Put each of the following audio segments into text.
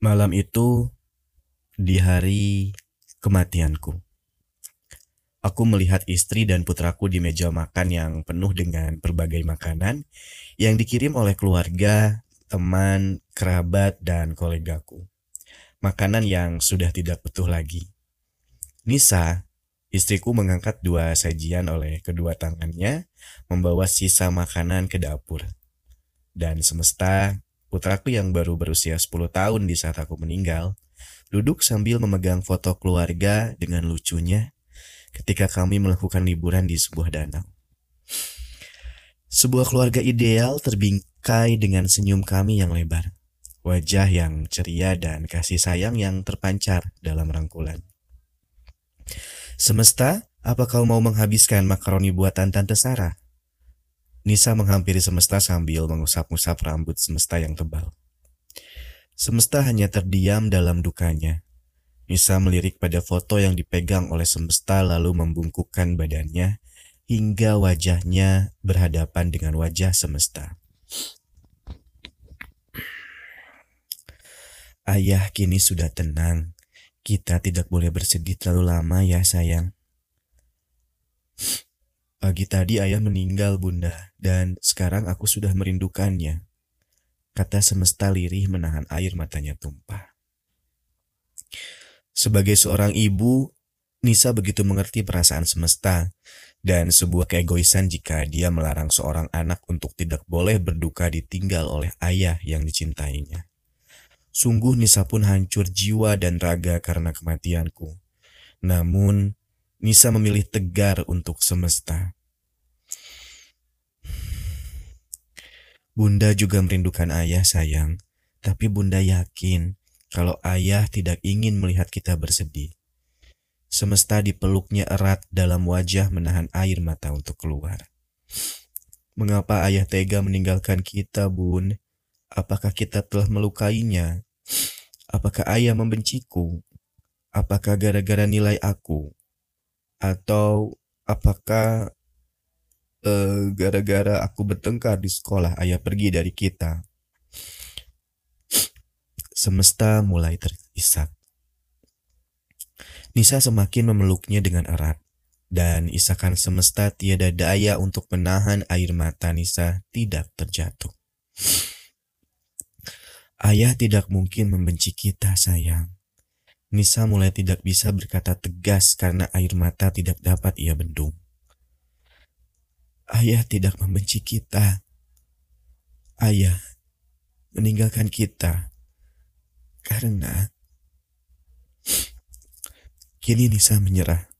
Malam itu, di hari kematianku, aku melihat istri dan putraku di meja makan yang penuh dengan berbagai makanan yang dikirim oleh keluarga, teman, kerabat, dan kolegaku. Makanan yang sudah tidak utuh lagi. Nisa, istriku mengangkat dua sajian oleh kedua tangannya, membawa sisa makanan ke dapur. Dan semesta Putraku yang baru berusia 10 tahun di saat aku meninggal, duduk sambil memegang foto keluarga dengan lucunya ketika kami melakukan liburan di sebuah danau. Sebuah keluarga ideal terbingkai dengan senyum kami yang lebar, wajah yang ceria dan kasih sayang yang terpancar dalam rangkulan. Semesta, apa kau mau menghabiskan makaroni buatan Tante Sarah? Nisa menghampiri semesta sambil mengusap-usap rambut semesta yang tebal. Semesta hanya terdiam dalam dukanya. Nisa melirik pada foto yang dipegang oleh semesta lalu membungkukkan badannya hingga wajahnya berhadapan dengan wajah semesta. Ayah kini sudah tenang. Kita tidak boleh bersedih terlalu lama ya sayang. Pagi tadi ayah meninggal bunda, dan sekarang aku sudah merindukannya. Kata semesta lirih menahan air matanya tumpah. Sebagai seorang ibu, Nisa begitu mengerti perasaan semesta dan sebuah keegoisan jika dia melarang seorang anak untuk tidak boleh berduka ditinggal oleh ayah yang dicintainya. Sungguh Nisa pun hancur jiwa dan raga karena kematianku. Namun, Nisa memilih tegar untuk semesta. Bunda juga merindukan ayah sayang, tapi Bunda yakin kalau ayah tidak ingin melihat kita bersedih. Semesta dipeluknya erat dalam wajah menahan air mata untuk keluar. Mengapa ayah tega meninggalkan kita, Bun? Apakah kita telah melukainya? Apakah ayah membenciku? Apakah gara-gara nilai aku? Atau apakah uh, gara-gara aku bertengkar di sekolah, ayah pergi dari kita? Semesta mulai terisak. Nisa semakin memeluknya dengan erat, dan isakan semesta tiada daya untuk menahan air mata Nisa tidak terjatuh. Ayah tidak mungkin membenci kita, sayang. Nisa mulai tidak bisa berkata tegas karena air mata tidak dapat ia bendung. Ayah tidak membenci kita. Ayah meninggalkan kita karena kini Nisa menyerah.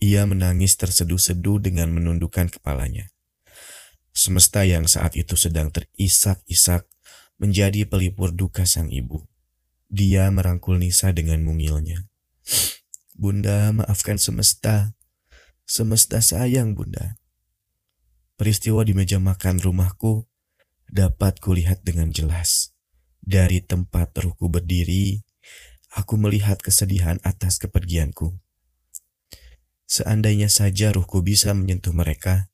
Ia menangis terseduh-seduh dengan menundukkan kepalanya. Semesta yang saat itu sedang terisak-isak menjadi pelipur duka sang ibu. Dia merangkul Nisa dengan mungilnya. Bunda, maafkan semesta. Semesta sayang, Bunda. Peristiwa di meja makan rumahku dapat kulihat dengan jelas. Dari tempat ruhku berdiri, aku melihat kesedihan atas kepergianku. Seandainya saja ruhku bisa menyentuh mereka,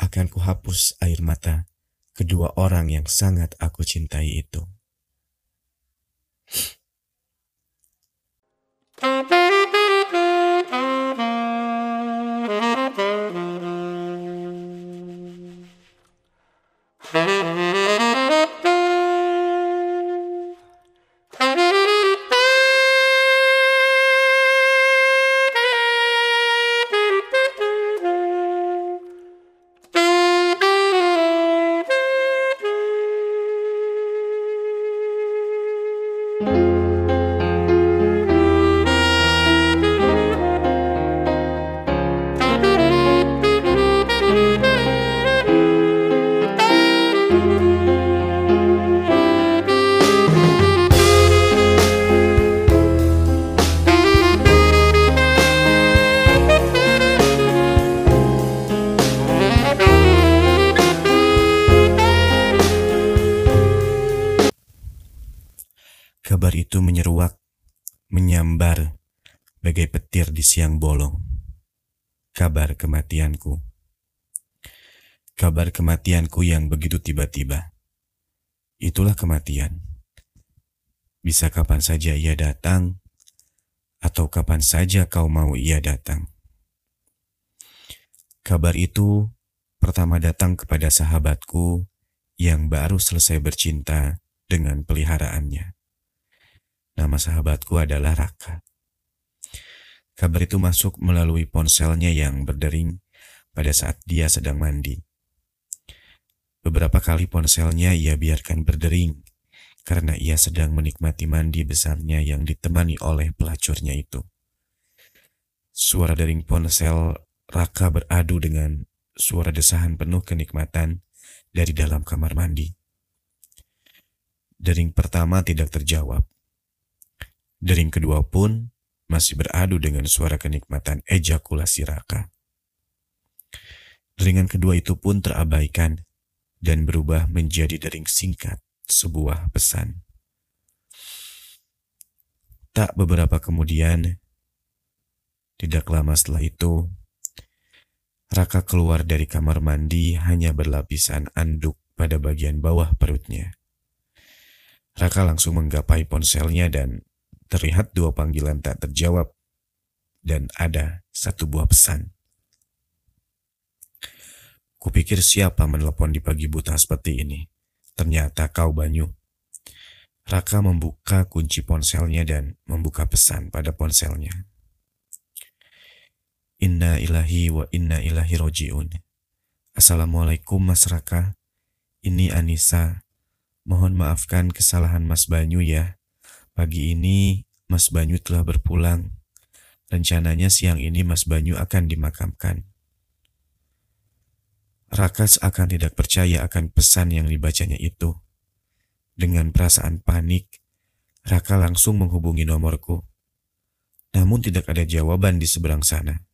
akan kuhapus air mata kedua orang yang sangat aku cintai itu. Kabar kematianku. Kabar kematianku yang begitu tiba-tiba. Itulah kematian. Bisa kapan saja ia datang, atau kapan saja kau mau ia datang. Kabar itu pertama datang kepada sahabatku yang baru selesai bercinta dengan peliharaannya. Nama sahabatku adalah Raka. Kabar itu masuk melalui ponselnya yang berdering pada saat dia sedang mandi. Beberapa kali ponselnya ia biarkan berdering karena ia sedang menikmati mandi besarnya yang ditemani oleh pelacurnya itu. Suara dering ponsel Raka beradu dengan suara desahan penuh kenikmatan dari dalam kamar mandi. Dering pertama tidak terjawab. Dering kedua pun masih beradu dengan suara kenikmatan ejakulasi Raka. Deringan kedua itu pun terabaikan dan berubah menjadi dering singkat sebuah pesan. Tak beberapa kemudian, tidak lama setelah itu, Raka keluar dari kamar mandi hanya berlapisan anduk pada bagian bawah perutnya. Raka langsung menggapai ponselnya dan terlihat dua panggilan tak terjawab dan ada satu buah pesan. Kupikir siapa menelpon di pagi buta seperti ini. Ternyata kau Banyu. Raka membuka kunci ponselnya dan membuka pesan pada ponselnya. Inna ilahi wa inna ilahi roji'un. Assalamualaikum Mas Raka. Ini Anissa. Mohon maafkan kesalahan Mas Banyu ya. Pagi ini Mas Banyu telah berpulang. Rencananya siang ini Mas Banyu akan dimakamkan. Rakas akan tidak percaya akan pesan yang dibacanya itu. Dengan perasaan panik, Raka langsung menghubungi nomorku. Namun tidak ada jawaban di seberang sana.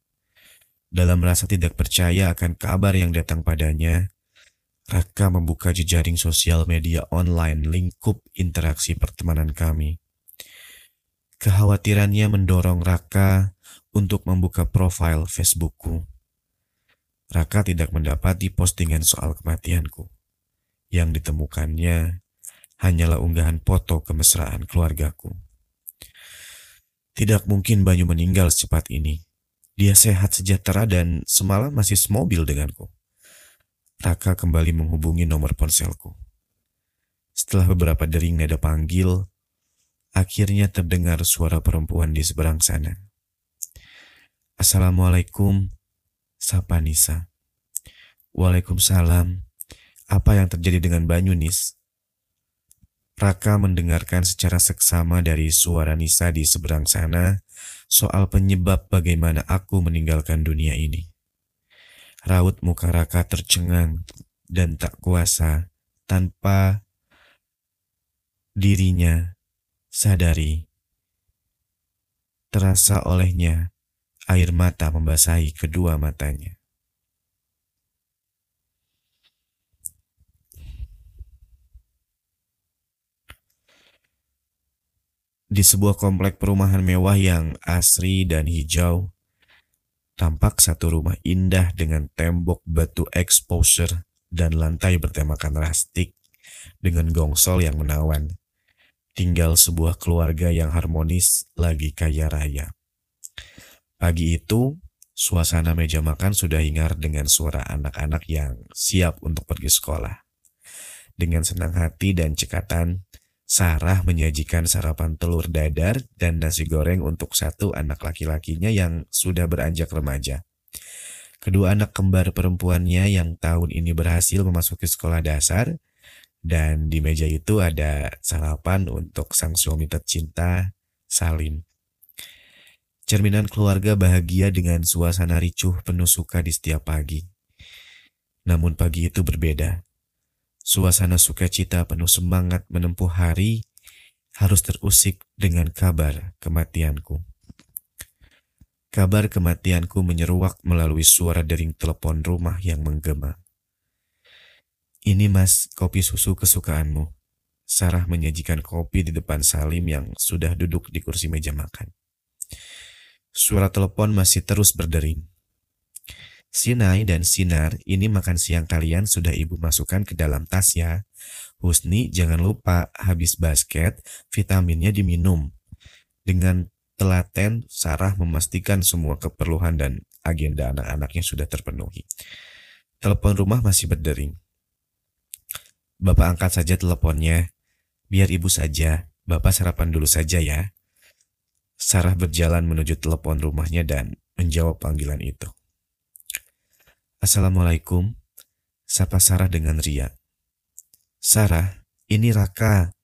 Dalam rasa tidak percaya akan kabar yang datang padanya, Raka membuka jejaring sosial media online lingkup interaksi pertemanan kami. Kekhawatirannya mendorong Raka untuk membuka profil Facebookku. Raka tidak mendapati postingan soal kematianku. Yang ditemukannya hanyalah unggahan foto kemesraan keluargaku. Tidak mungkin Banyu meninggal secepat ini. Dia sehat sejahtera dan semalam masih semobil denganku. Raka kembali menghubungi nomor ponselku. Setelah beberapa dering nada panggil, akhirnya terdengar suara perempuan di seberang sana. Assalamualaikum, Sapa Nisa. Waalaikumsalam. Apa yang terjadi dengan Banyu, Nis? Raka mendengarkan secara seksama dari suara Nisa di seberang sana soal penyebab bagaimana aku meninggalkan dunia ini. Raut muka Raka tercengang dan tak kuasa tanpa dirinya sadari. Terasa olehnya Air mata membasahi kedua matanya. Di sebuah komplek perumahan mewah yang asri dan hijau, tampak satu rumah indah dengan tembok batu exposure dan lantai bertemakan rustik dengan gongsol yang menawan. Tinggal sebuah keluarga yang harmonis lagi kaya raya. Pagi itu, suasana meja makan sudah hingar dengan suara anak-anak yang siap untuk pergi sekolah. Dengan senang hati dan cekatan, Sarah menyajikan sarapan telur dadar dan nasi goreng untuk satu anak laki-lakinya yang sudah beranjak remaja. Kedua anak kembar perempuannya yang tahun ini berhasil memasuki sekolah dasar, dan di meja itu ada sarapan untuk sang suami tercinta, Salim. Cerminan keluarga bahagia dengan suasana ricuh penuh suka di setiap pagi. Namun pagi itu berbeda. Suasana sukacita penuh semangat menempuh hari harus terusik dengan kabar kematianku. Kabar kematianku menyeruak melalui suara dering telepon rumah yang menggema. Ini mas, kopi susu kesukaanmu. Sarah menyajikan kopi di depan Salim yang sudah duduk di kursi meja makan. Suara telepon masih terus berdering. Sinai dan Sinar, ini makan siang kalian sudah ibu masukkan ke dalam tas ya. Husni, jangan lupa habis basket, vitaminnya diminum. Dengan telaten, Sarah memastikan semua keperluan dan agenda anak-anaknya sudah terpenuhi. Telepon rumah masih berdering. Bapak angkat saja teleponnya. Biar ibu saja. Bapak sarapan dulu saja ya. Sarah berjalan menuju telepon rumahnya dan menjawab panggilan itu. Assalamualaikum. Sapa Sarah dengan ria. Sarah, ini Raka.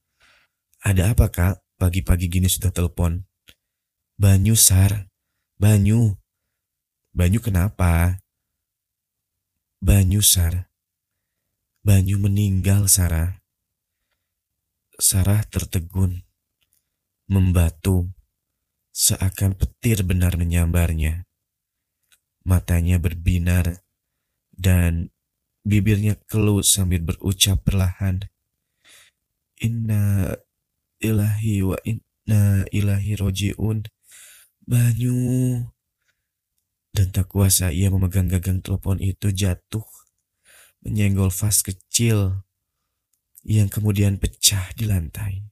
Ada apa kak? Pagi-pagi gini sudah telepon. Banyu, Sar. Banyu. Banyu kenapa? Banyu, Sar. Banyu meninggal, Sarah. Sarah tertegun, membatu, seakan petir benar menyambarnya. Matanya berbinar, dan bibirnya keluh sambil berucap perlahan. Inna ilahi wa inna ilahi rojiun. Banyu. Dan tak kuasa ia memegang gagang telepon itu jatuh menyenggol vas kecil yang kemudian pecah di lantai.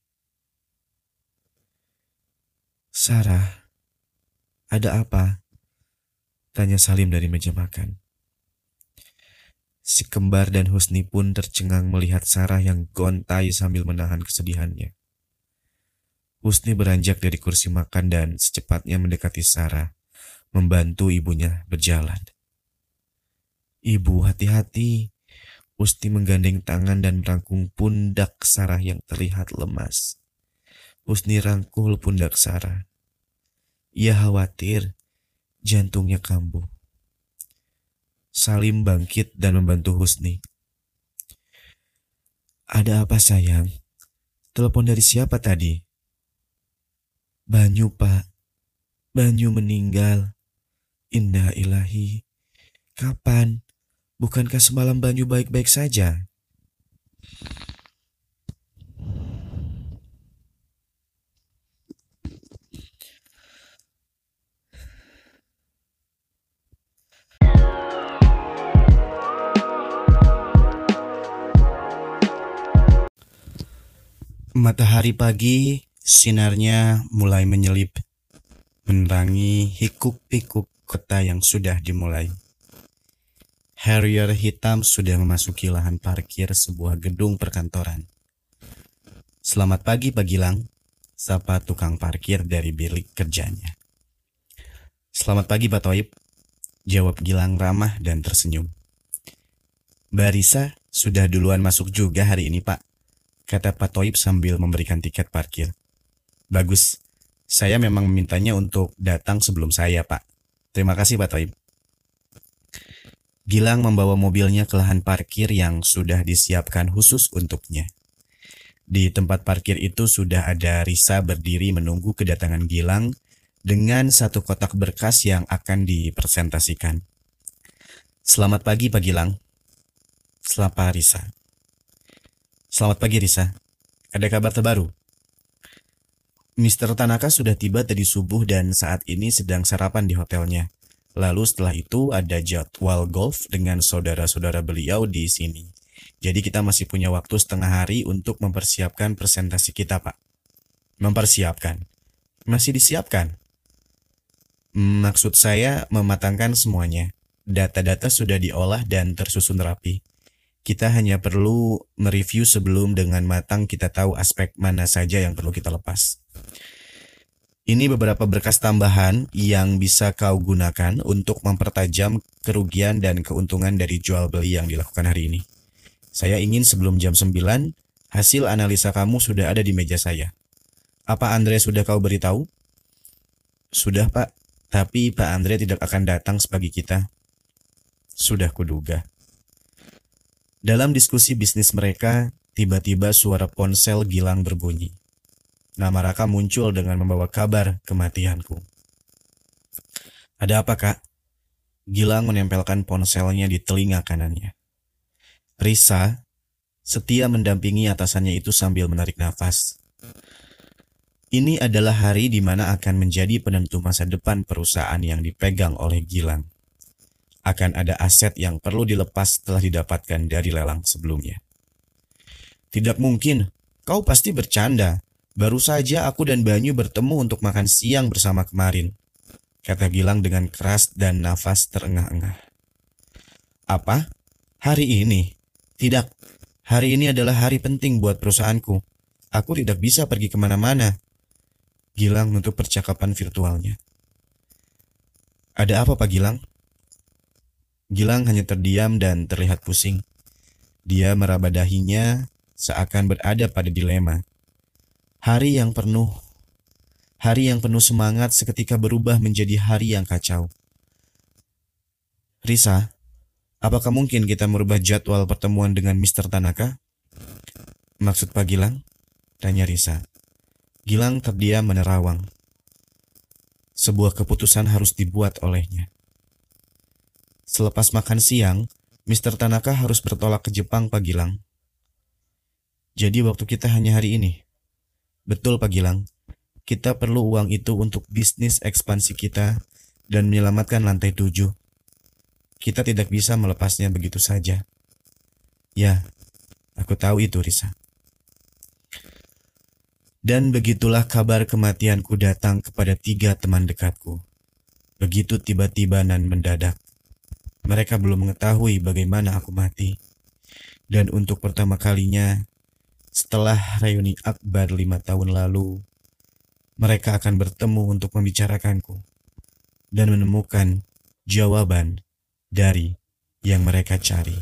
Sarah, ada apa? Tanya Salim dari meja makan. Si kembar dan Husni pun tercengang melihat Sarah yang gontai sambil menahan kesedihannya. Husni beranjak dari kursi makan dan secepatnya mendekati Sarah, membantu ibunya berjalan. Ibu, hati-hati. Usti menggandeng tangan dan merangkul pundak Sarah yang terlihat lemas. Usni rangkul pundak Sarah. Ia khawatir jantungnya kambuh. Salim bangkit dan membantu Husni. Ada apa sayang? Telepon dari siapa tadi? Banyu pak. Banyu meninggal. Indah ilahi. Kapan? Bukankah semalam Banyu baik-baik saja? Matahari pagi, sinarnya mulai menyelip, menerangi hikuk-pikuk kota yang sudah dimulai. Harrier hitam sudah memasuki lahan parkir sebuah gedung perkantoran. Selamat pagi Pak Gilang, sapa tukang parkir dari bilik kerjanya. Selamat pagi Pak Toib, jawab Gilang ramah dan tersenyum. Barisa sudah duluan masuk juga hari ini Pak, kata Pak Toib sambil memberikan tiket parkir. Bagus, saya memang memintanya untuk datang sebelum saya Pak. Terima kasih Pak Toib. Gilang membawa mobilnya ke lahan parkir yang sudah disiapkan khusus untuknya. Di tempat parkir itu sudah ada Risa berdiri menunggu kedatangan Gilang dengan satu kotak berkas yang akan dipresentasikan. Selamat pagi Pak Gilang. Selamat Risa. Selamat pagi Risa. Ada kabar terbaru? Mr. Tanaka sudah tiba tadi subuh dan saat ini sedang sarapan di hotelnya. Lalu setelah itu ada jadwal golf dengan saudara-saudara beliau di sini. Jadi kita masih punya waktu setengah hari untuk mempersiapkan presentasi kita, Pak. Mempersiapkan. Masih disiapkan. Maksud saya mematangkan semuanya. Data-data sudah diolah dan tersusun rapi. Kita hanya perlu mereview sebelum dengan matang kita tahu aspek mana saja yang perlu kita lepas. Ini beberapa berkas tambahan yang bisa kau gunakan untuk mempertajam kerugian dan keuntungan dari jual beli yang dilakukan hari ini. Saya ingin sebelum jam 9, hasil analisa kamu sudah ada di meja saya. Apa Andre sudah kau beritahu? Sudah pak, tapi Pak Andre tidak akan datang sebagai kita. Sudah kuduga. Dalam diskusi bisnis mereka, tiba-tiba suara ponsel Gilang berbunyi. Nama Raka muncul dengan membawa kabar kematianku. Ada apa kak? Gilang menempelkan ponselnya di telinga kanannya. Risa setia mendampingi atasannya itu sambil menarik nafas. Ini adalah hari di mana akan menjadi penentu masa depan perusahaan yang dipegang oleh Gilang. Akan ada aset yang perlu dilepas setelah didapatkan dari lelang sebelumnya. Tidak mungkin, kau pasti bercanda. Baru saja aku dan Banyu bertemu untuk makan siang bersama kemarin. Kata Gilang dengan keras dan nafas terengah-engah. Apa? Hari ini? Tidak, hari ini adalah hari penting buat perusahaanku. Aku tidak bisa pergi ke mana-mana. Gilang menutup percakapan virtualnya. Ada apa Pak Gilang? Gilang hanya terdiam dan terlihat pusing. Dia meraba dahinya seakan berada pada dilema. Hari yang penuh, hari yang penuh semangat seketika berubah menjadi hari yang kacau. Risa, apakah mungkin kita merubah jadwal pertemuan dengan Mr. Tanaka? Maksud Pak Gilang? Tanya Risa. Gilang terdiam menerawang. Sebuah keputusan harus dibuat olehnya. Selepas makan siang, Mr. Tanaka harus bertolak ke Jepang, Pak Gilang. Jadi waktu kita hanya hari ini. Betul, Pak Gilang. Kita perlu uang itu untuk bisnis ekspansi kita dan menyelamatkan lantai tujuh. Kita tidak bisa melepasnya begitu saja. Ya, aku tahu itu, Risa. Dan begitulah kabar kematianku datang kepada tiga teman dekatku. Begitu tiba-tiba dan mendadak. Mereka belum mengetahui bagaimana aku mati. Dan untuk pertama kalinya, setelah reuni akbar lima tahun lalu, mereka akan bertemu untuk membicarakanku dan menemukan jawaban dari yang mereka cari.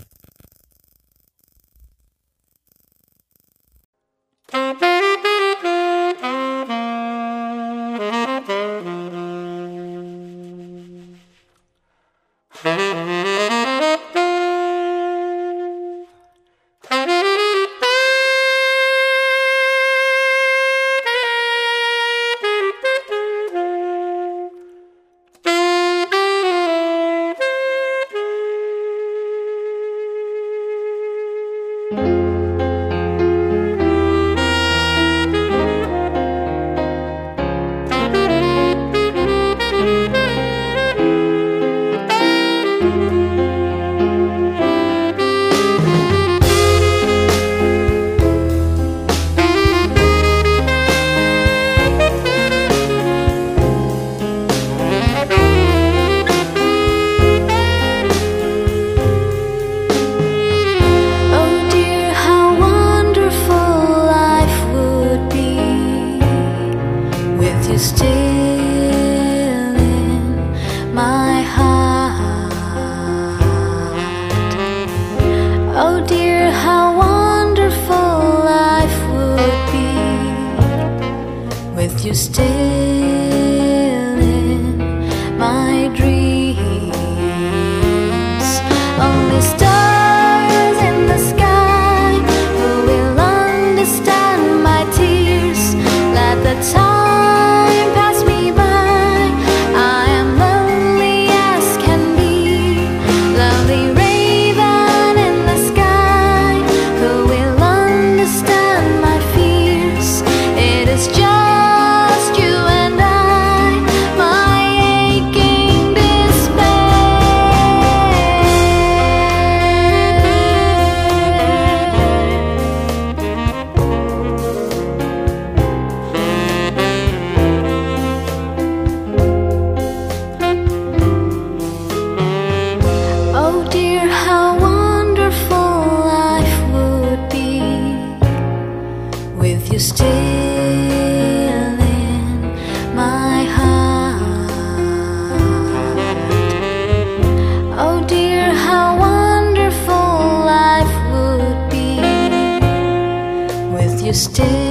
still